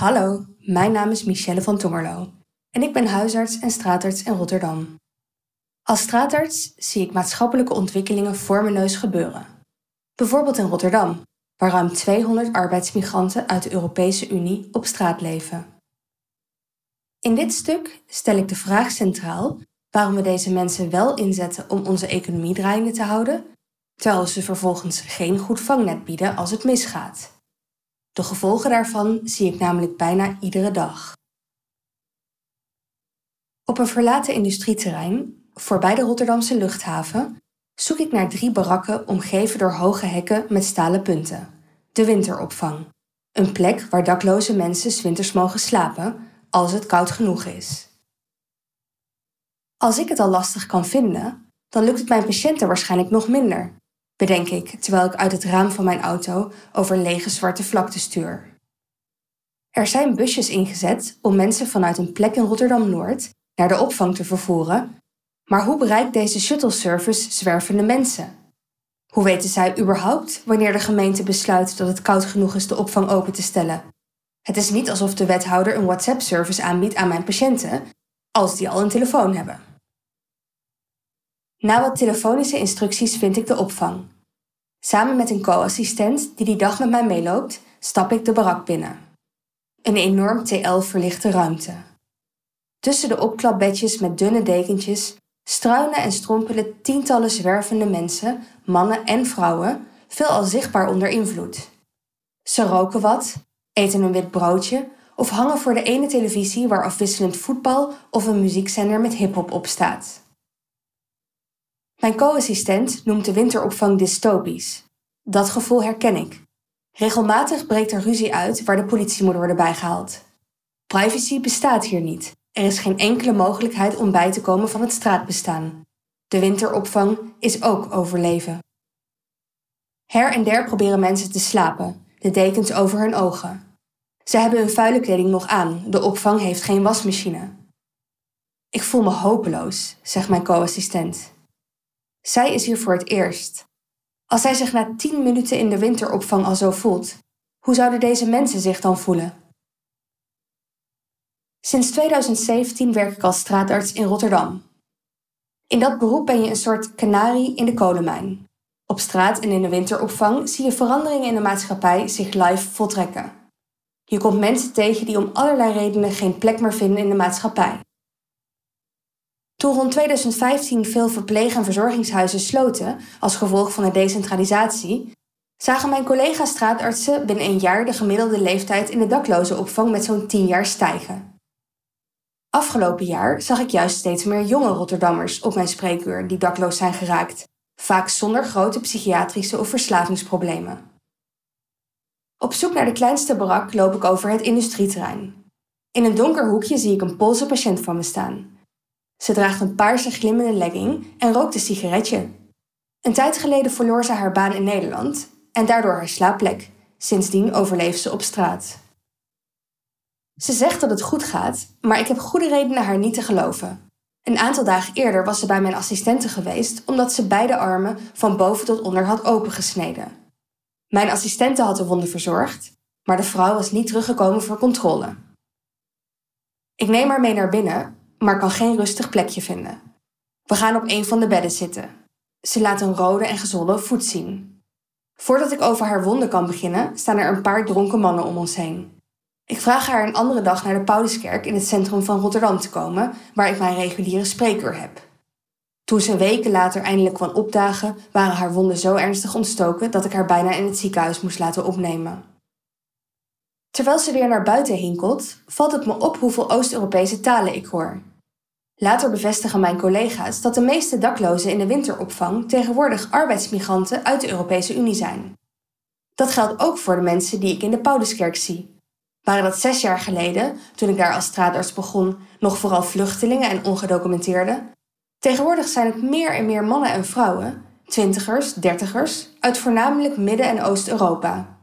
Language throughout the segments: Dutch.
Hallo, mijn naam is Michelle van Tongerlo en ik ben huisarts en straatarts in Rotterdam. Als straatarts zie ik maatschappelijke ontwikkelingen voor mijn neus gebeuren. Bijvoorbeeld in Rotterdam, waar ruim 200 arbeidsmigranten uit de Europese Unie op straat leven. In dit stuk stel ik de vraag centraal waarom we deze mensen wel inzetten om onze economie draaiende te houden, terwijl ze vervolgens geen goed vangnet bieden als het misgaat. De gevolgen daarvan zie ik namelijk bijna iedere dag. Op een verlaten industrieterrein, voorbij de Rotterdamse luchthaven, zoek ik naar drie barakken omgeven door hoge hekken met stalen punten. De winteropvang. Een plek waar dakloze mensen winters mogen slapen als het koud genoeg is. Als ik het al lastig kan vinden, dan lukt het mijn patiënten waarschijnlijk nog minder, bedenk ik terwijl ik uit het raam van mijn auto over lege zwarte vlakte stuur. Er zijn busjes ingezet om mensen vanuit een plek in Rotterdam Noord naar de opvang te vervoeren, maar hoe bereikt deze shuttle service zwervende mensen? Hoe weten zij überhaupt wanneer de gemeente besluit dat het koud genoeg is de opvang open te stellen? Het is niet alsof de wethouder een WhatsApp-service aanbiedt aan mijn patiënten, als die al een telefoon hebben. Na wat telefonische instructies vind ik de opvang. Samen met een co-assistent die die dag met mij meeloopt, stap ik de barak binnen. Een enorm TL verlichte ruimte. Tussen de opklapbedjes met dunne dekentjes struinen en strompelen tientallen zwervende mensen, mannen en vrouwen, veelal zichtbaar onder invloed. Ze roken wat, eten een wit broodje of hangen voor de ene televisie waar afwisselend voetbal of een muziekzender met hip-hop op staat. Mijn co-assistent noemt de winteropvang dystopisch. Dat gevoel herken ik. Regelmatig breekt er ruzie uit waar de politie moet worden bijgehaald. Privacy bestaat hier niet. Er is geen enkele mogelijkheid om bij te komen van het straatbestaan. De winteropvang is ook overleven. Her en der proberen mensen te slapen, de dekens over hun ogen. Ze hebben hun vuile kleding nog aan, de opvang heeft geen wasmachine. Ik voel me hopeloos, zegt mijn co-assistent. Zij is hier voor het eerst. Als zij zich na tien minuten in de winteropvang al zo voelt, hoe zouden deze mensen zich dan voelen? Sinds 2017 werk ik als straatarts in Rotterdam. In dat beroep ben je een soort kanarie in de kolenmijn. Op straat en in de winteropvang zie je veranderingen in de maatschappij zich live voltrekken. Je komt mensen tegen die om allerlei redenen geen plek meer vinden in de maatschappij. Toen rond 2015 veel verpleeg- en verzorgingshuizen sloten als gevolg van de decentralisatie, zagen mijn collega-straatartsen binnen een jaar de gemiddelde leeftijd in de daklozenopvang met zo'n 10 jaar stijgen. Afgelopen jaar zag ik juist steeds meer jonge Rotterdammers op mijn spreekuur die dakloos zijn geraakt, vaak zonder grote psychiatrische of verslavingsproblemen. Op zoek naar de kleinste barak loop ik over het industrieterrein. In een donker hoekje zie ik een Poolse patiënt van me staan. Ze draagt een paarse glimmende legging en rookt een sigaretje. Een tijd geleden verloor ze haar baan in Nederland en daardoor haar slaapplek. Sindsdien overleeft ze op straat. Ze zegt dat het goed gaat, maar ik heb goede redenen haar niet te geloven. Een aantal dagen eerder was ze bij mijn assistente geweest omdat ze beide armen van boven tot onder had opengesneden. Mijn assistente had de wonden verzorgd, maar de vrouw was niet teruggekomen voor controle. Ik neem haar mee naar binnen maar kan geen rustig plekje vinden. We gaan op een van de bedden zitten. Ze laat een rode en gezwollen voet zien. Voordat ik over haar wonden kan beginnen, staan er een paar dronken mannen om ons heen. Ik vraag haar een andere dag naar de Pauluskerk in het centrum van Rotterdam te komen, waar ik mijn reguliere spreekuur heb. Toen ze weken later eindelijk kwam opdagen, waren haar wonden zo ernstig ontstoken dat ik haar bijna in het ziekenhuis moest laten opnemen. Terwijl ze weer naar buiten hinkelt, valt het me op hoeveel Oost-Europese talen ik hoor. Later bevestigen mijn collega's dat de meeste daklozen in de winteropvang tegenwoordig arbeidsmigranten uit de Europese Unie zijn. Dat geldt ook voor de mensen die ik in de Pauluskerk zie. Waren dat zes jaar geleden, toen ik daar als straatarts begon, nog vooral vluchtelingen en ongedocumenteerden? Tegenwoordig zijn het meer en meer mannen en vrouwen, twintigers, dertigers, uit voornamelijk Midden- en Oost-Europa.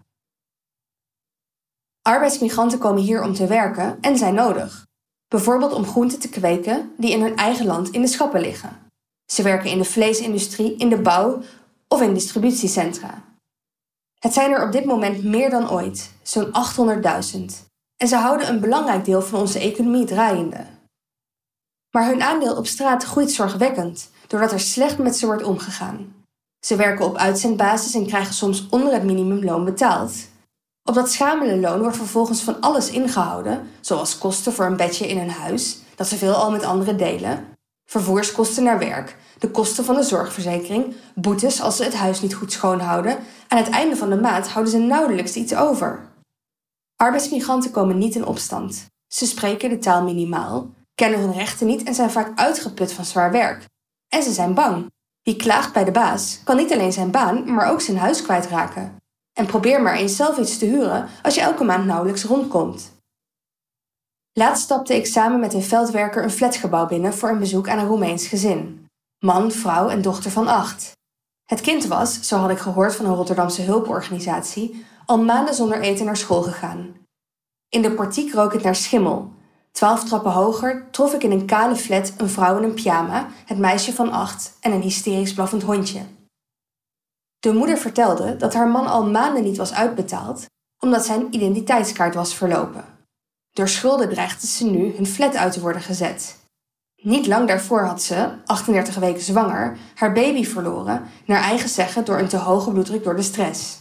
Arbeidsmigranten komen hier om te werken en zijn nodig. Bijvoorbeeld om groenten te kweken die in hun eigen land in de schappen liggen. Ze werken in de vleesindustrie, in de bouw of in distributiecentra. Het zijn er op dit moment meer dan ooit, zo'n 800.000. en ze houden een belangrijk deel van onze economie draaiende. Maar hun aandeel op straat groeit zorgwekkend, doordat er slecht met ze wordt omgegaan. Ze werken op uitzendbasis en krijgen soms onder het minimumloon betaald. Op dat schamele loon wordt vervolgens van alles ingehouden, zoals kosten voor een bedje in een huis, dat ze veelal met anderen delen, vervoerskosten naar werk, de kosten van de zorgverzekering, boetes als ze het huis niet goed schoonhouden. Aan het einde van de maand houden ze nauwelijks iets over. Arbeidsmigranten komen niet in opstand. Ze spreken de taal minimaal, kennen hun rechten niet en zijn vaak uitgeput van zwaar werk. En ze zijn bang. Wie klaagt bij de baas kan niet alleen zijn baan, maar ook zijn huis kwijtraken. En probeer maar eens zelf iets te huren als je elke maand nauwelijks rondkomt. Laatst stapte ik samen met een veldwerker een flatgebouw binnen voor een bezoek aan een Roemeens gezin. Man, vrouw en dochter van acht. Het kind was, zo had ik gehoord van een Rotterdamse hulporganisatie, al maanden zonder eten naar school gegaan. In de portiek rook het naar schimmel. Twaalf trappen hoger trof ik in een kale flat een vrouw in een pyjama, het meisje van acht en een hysterisch blaffend hondje. De moeder vertelde dat haar man al maanden niet was uitbetaald omdat zijn identiteitskaart was verlopen. Door schulden dreigde ze nu hun flat uit te worden gezet. Niet lang daarvoor had ze, 38 weken zwanger, haar baby verloren, naar eigen zeggen door een te hoge bloeddruk door de stress.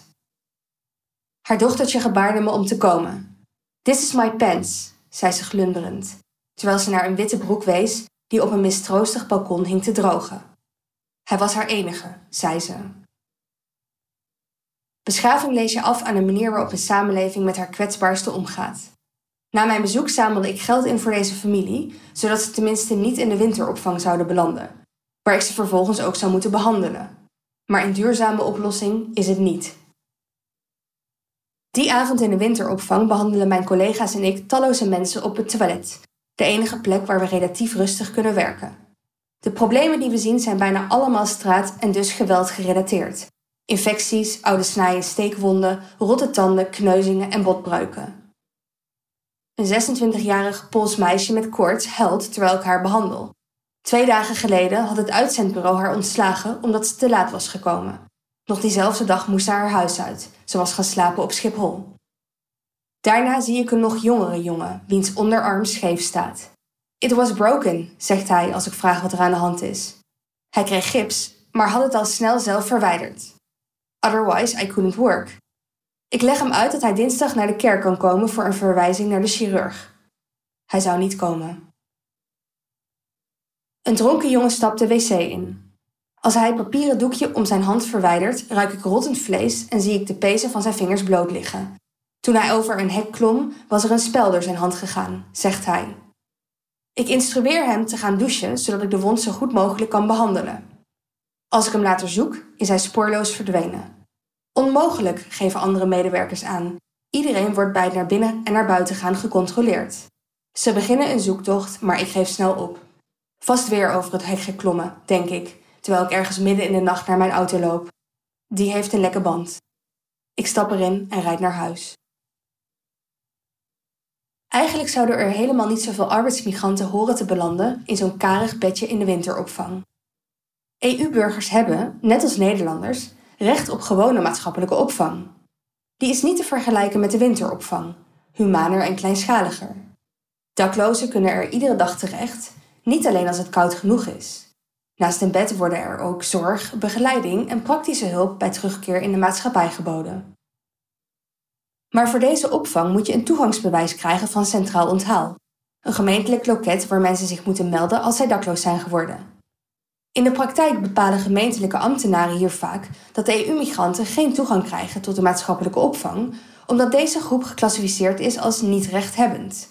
Haar dochtertje gebaarde me om te komen. This is my pants, zei ze glunderend, terwijl ze naar een witte broek wees die op een mistroostig balkon hing te drogen. Hij was haar enige, zei ze. Beschaving lees je af aan de manier waarop een samenleving met haar kwetsbaarste omgaat. Na mijn bezoek zamelde ik geld in voor deze familie, zodat ze tenminste niet in de winteropvang zouden belanden, waar ik ze vervolgens ook zou moeten behandelen. Maar een duurzame oplossing is het niet. Die avond in de winteropvang behandelen mijn collega's en ik talloze mensen op het toilet, de enige plek waar we relatief rustig kunnen werken. De problemen die we zien zijn bijna allemaal straat- en dus geweld gerelateerd. Infecties, oude snijden, steekwonden, rotte tanden, kneuzingen en botbreuken. Een 26-jarig Pools meisje met koorts huilt terwijl ik haar behandel. Twee dagen geleden had het uitzendbureau haar ontslagen omdat ze te laat was gekomen. Nog diezelfde dag moest ze haar huis uit. Ze was gaan slapen op Schiphol. Daarna zie ik een nog jongere jongen, wiens onderarm scheef staat. It was broken, zegt hij als ik vraag wat er aan de hand is. Hij kreeg gips, maar had het al snel zelf verwijderd. Otherwise, I couldn't work. Ik leg hem uit dat hij dinsdag naar de kerk kan komen voor een verwijzing naar de chirurg. Hij zou niet komen. Een dronken jongen stapt de wc in. Als hij het papieren doekje om zijn hand verwijdert, ruik ik rottend vlees en zie ik de pezen van zijn vingers bloot liggen. Toen hij over een hek klom, was er een spel door zijn hand gegaan, zegt hij. Ik instrueer hem te gaan douchen, zodat ik de wond zo goed mogelijk kan behandelen. Als ik hem later zoek, is hij spoorloos verdwenen. Onmogelijk, geven andere medewerkers aan. Iedereen wordt bij het naar binnen en naar buiten gaan gecontroleerd. Ze beginnen een zoektocht, maar ik geef snel op. Vast weer over het hek geklommen, denk ik, terwijl ik ergens midden in de nacht naar mijn auto loop. Die heeft een lekke band. Ik stap erin en rijd naar huis. Eigenlijk zouden er helemaal niet zoveel arbeidsmigranten horen te belanden in zo'n karig bedje in de winteropvang. EU-burgers hebben, net als Nederlanders, recht op gewone maatschappelijke opvang. Die is niet te vergelijken met de winteropvang, humaner en kleinschaliger. Daklozen kunnen er iedere dag terecht, niet alleen als het koud genoeg is. Naast een bed worden er ook zorg, begeleiding en praktische hulp bij terugkeer in de maatschappij geboden. Maar voor deze opvang moet je een toegangsbewijs krijgen van Centraal Onthaal, een gemeentelijk loket waar mensen zich moeten melden als zij dakloos zijn geworden. In de praktijk bepalen gemeentelijke ambtenaren hier vaak dat EU-migranten geen toegang krijgen tot de maatschappelijke opvang, omdat deze groep geclassificeerd is als niet rechthebbend.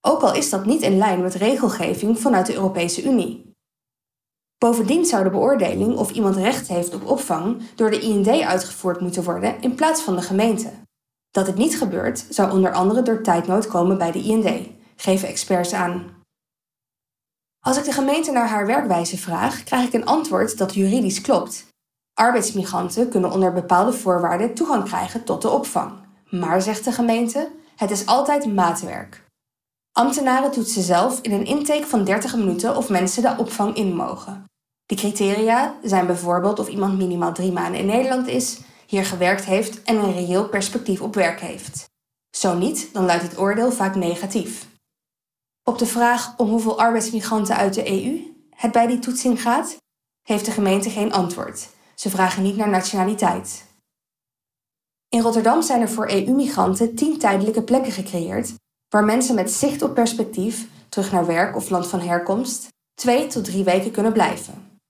Ook al is dat niet in lijn met regelgeving vanuit de Europese Unie. Bovendien zou de beoordeling of iemand recht heeft op opvang door de IND uitgevoerd moeten worden in plaats van de gemeente. Dat het niet gebeurt zou onder andere door tijdnood komen bij de IND, geven experts aan. Als ik de gemeente naar haar werkwijze vraag, krijg ik een antwoord dat juridisch klopt. Arbeidsmigranten kunnen onder bepaalde voorwaarden toegang krijgen tot de opvang. Maar, zegt de gemeente, het is altijd maatwerk. Ambtenaren toetsen zelf in een intake van 30 minuten of mensen de opvang in mogen. De criteria zijn bijvoorbeeld of iemand minimaal drie maanden in Nederland is, hier gewerkt heeft en een reëel perspectief op werk heeft. Zo niet, dan luidt het oordeel vaak negatief. Op de vraag om hoeveel arbeidsmigranten uit de EU het bij die toetsing gaat, heeft de gemeente geen antwoord. Ze vragen niet naar nationaliteit. In Rotterdam zijn er voor EU-migranten tien tijdelijke plekken gecreëerd, waar mensen met zicht op perspectief, terug naar werk of land van herkomst, twee tot drie weken kunnen blijven.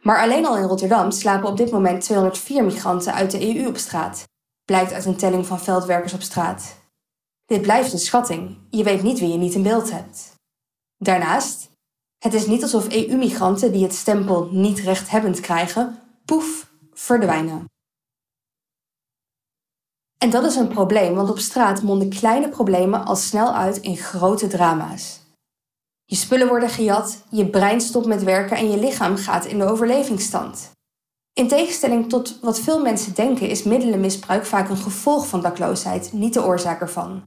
Maar alleen al in Rotterdam slapen op dit moment 204 migranten uit de EU op straat, blijkt uit een telling van veldwerkers op straat. Dit blijft een schatting, je weet niet wie je niet in beeld hebt. Daarnaast, het is niet alsof EU-migranten die het stempel niet rechthebbend krijgen, poef, verdwijnen. En dat is een probleem, want op straat monden kleine problemen al snel uit in grote drama's. Je spullen worden gejat, je brein stopt met werken en je lichaam gaat in de overlevingsstand. In tegenstelling tot wat veel mensen denken, is middelenmisbruik vaak een gevolg van dakloosheid, niet de oorzaak ervan.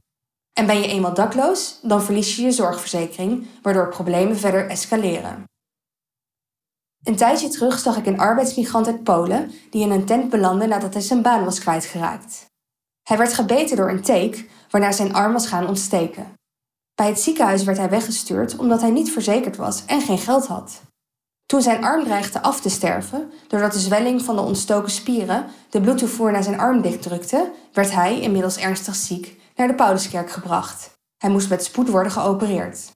En ben je eenmaal dakloos, dan verlies je je zorgverzekering, waardoor problemen verder escaleren. Een tijdje terug zag ik een arbeidsmigrant uit Polen die in een tent belandde nadat hij zijn baan was kwijtgeraakt. Hij werd gebeten door een teek, waarna zijn arm was gaan ontsteken. Bij het ziekenhuis werd hij weggestuurd omdat hij niet verzekerd was en geen geld had. Toen zijn arm dreigde af te sterven, doordat de zwelling van de ontstoken spieren de bloedtoevoer naar zijn arm dichtdrukte, werd hij, inmiddels ernstig ziek, naar de Pauluskerk gebracht. Hij moest met spoed worden geopereerd.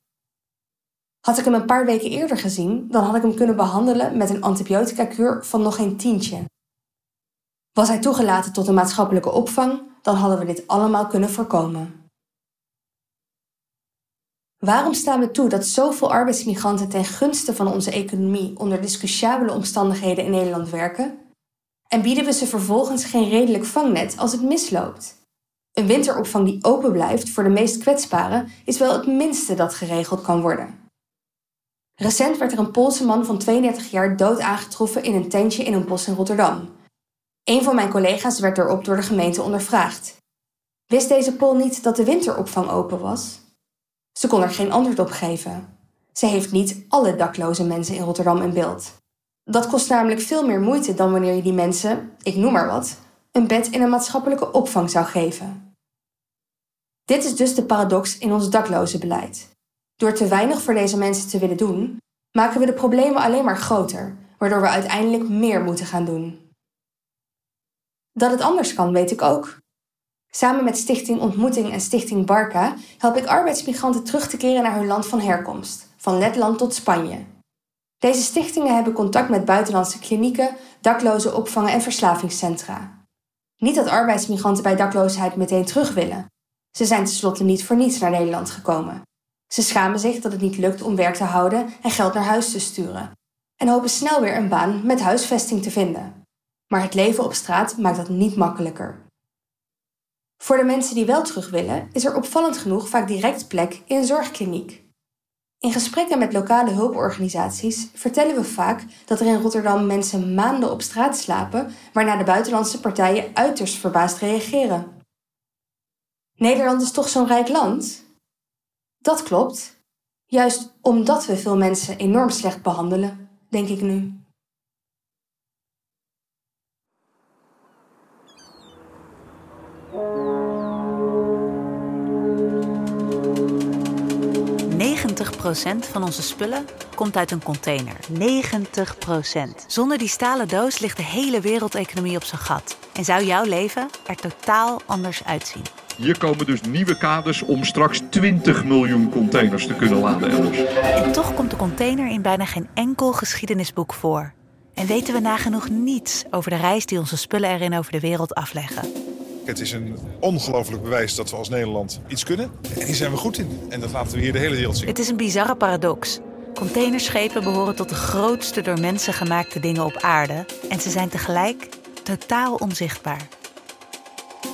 Had ik hem een paar weken eerder gezien, dan had ik hem kunnen behandelen met een antibiotica-kuur van nog geen tientje. Was hij toegelaten tot een maatschappelijke opvang, dan hadden we dit allemaal kunnen voorkomen. Waarom staan we toe dat zoveel arbeidsmigranten ten gunste van onze economie onder discussiabele omstandigheden in Nederland werken? En bieden we ze vervolgens geen redelijk vangnet als het misloopt? Een winteropvang die open blijft voor de meest kwetsbaren is wel het minste dat geregeld kan worden. Recent werd er een Poolse man van 32 jaar dood aangetroffen in een tentje in een bos in Rotterdam. Een van mijn collega's werd erop door de gemeente ondervraagd. Wist deze Pool niet dat de winteropvang open was? Ze kon er geen antwoord op geven. Ze heeft niet alle dakloze mensen in Rotterdam in beeld. Dat kost namelijk veel meer moeite dan wanneer je die mensen, ik noem maar wat, een bed in een maatschappelijke opvang zou geven. Dit is dus de paradox in ons daklozenbeleid. Door te weinig voor deze mensen te willen doen, maken we de problemen alleen maar groter, waardoor we uiteindelijk meer moeten gaan doen. Dat het anders kan, weet ik ook. Samen met Stichting Ontmoeting en Stichting Barca help ik arbeidsmigranten terug te keren naar hun land van herkomst, van Letland tot Spanje. Deze stichtingen hebben contact met buitenlandse klinieken, dakloze opvangen en verslavingscentra. Niet dat arbeidsmigranten bij dakloosheid meteen terug willen. Ze zijn tenslotte niet voor niets naar Nederland gekomen. Ze schamen zich dat het niet lukt om werk te houden en geld naar huis te sturen. En hopen snel weer een baan met huisvesting te vinden. Maar het leven op straat maakt dat niet makkelijker. Voor de mensen die wel terug willen, is er opvallend genoeg vaak direct plek in een zorgkliniek. In gesprekken met lokale hulporganisaties vertellen we vaak dat er in Rotterdam mensen maanden op straat slapen, waarna de buitenlandse partijen uiterst verbaasd reageren. Nederland is toch zo'n rijk land? Dat klopt. Juist omdat we veel mensen enorm slecht behandelen, denk ik nu. Van onze spullen komt uit een container. 90%. Zonder die stalen doos ligt de hele wereldeconomie op zijn gat. En zou jouw leven er totaal anders uitzien. Hier komen dus nieuwe kaders om straks 20 miljoen containers te kunnen laden elders. En toch komt de container in bijna geen enkel geschiedenisboek voor. En weten we nagenoeg niets over de reis die onze spullen erin over de wereld afleggen. Het is een ongelooflijk bewijs dat we als Nederland iets kunnen. En hier zijn we goed in. En dat laten we hier de hele wereld zien. Het is een bizarre paradox. Containerschepen behoren tot de grootste door mensen gemaakte dingen op aarde. En ze zijn tegelijk totaal onzichtbaar.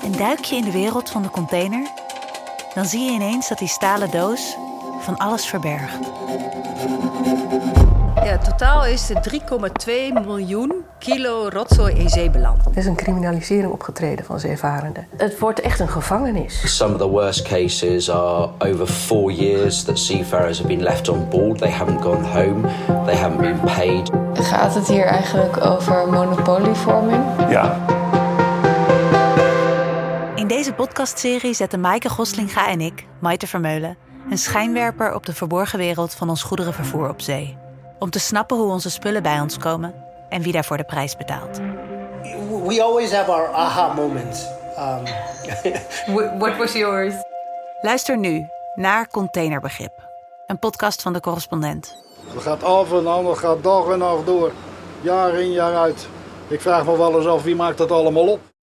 En duik je in de wereld van de container, dan zie je ineens dat die stalen doos van alles verbergt. Ja, totaal is er 3,2 miljoen kilo rotzooi in zee beland. Er is een criminalisering opgetreden van zeevarenden. Het wordt echt een gevangenis. Some of the worst cases are over four years that seafarers have been left on board. They haven't gone home. They haven't been paid. Gaat het hier eigenlijk over monopolievorming? Ja. In deze podcastserie zetten Maaike Goslinga en ik, Maite Vermeulen, een schijnwerper op de verborgen wereld van ons goederenvervoer op zee. Om te snappen hoe onze spullen bij ons komen en wie daarvoor de prijs betaalt. We always have our aha moments. Um, What was yours? Luister nu naar Containerbegrip, een podcast van de correspondent. Het gaat af en aan, het gaat dag en nacht door. Jaar in, jaar uit. Ik vraag me wel eens af wie maakt dat allemaal op.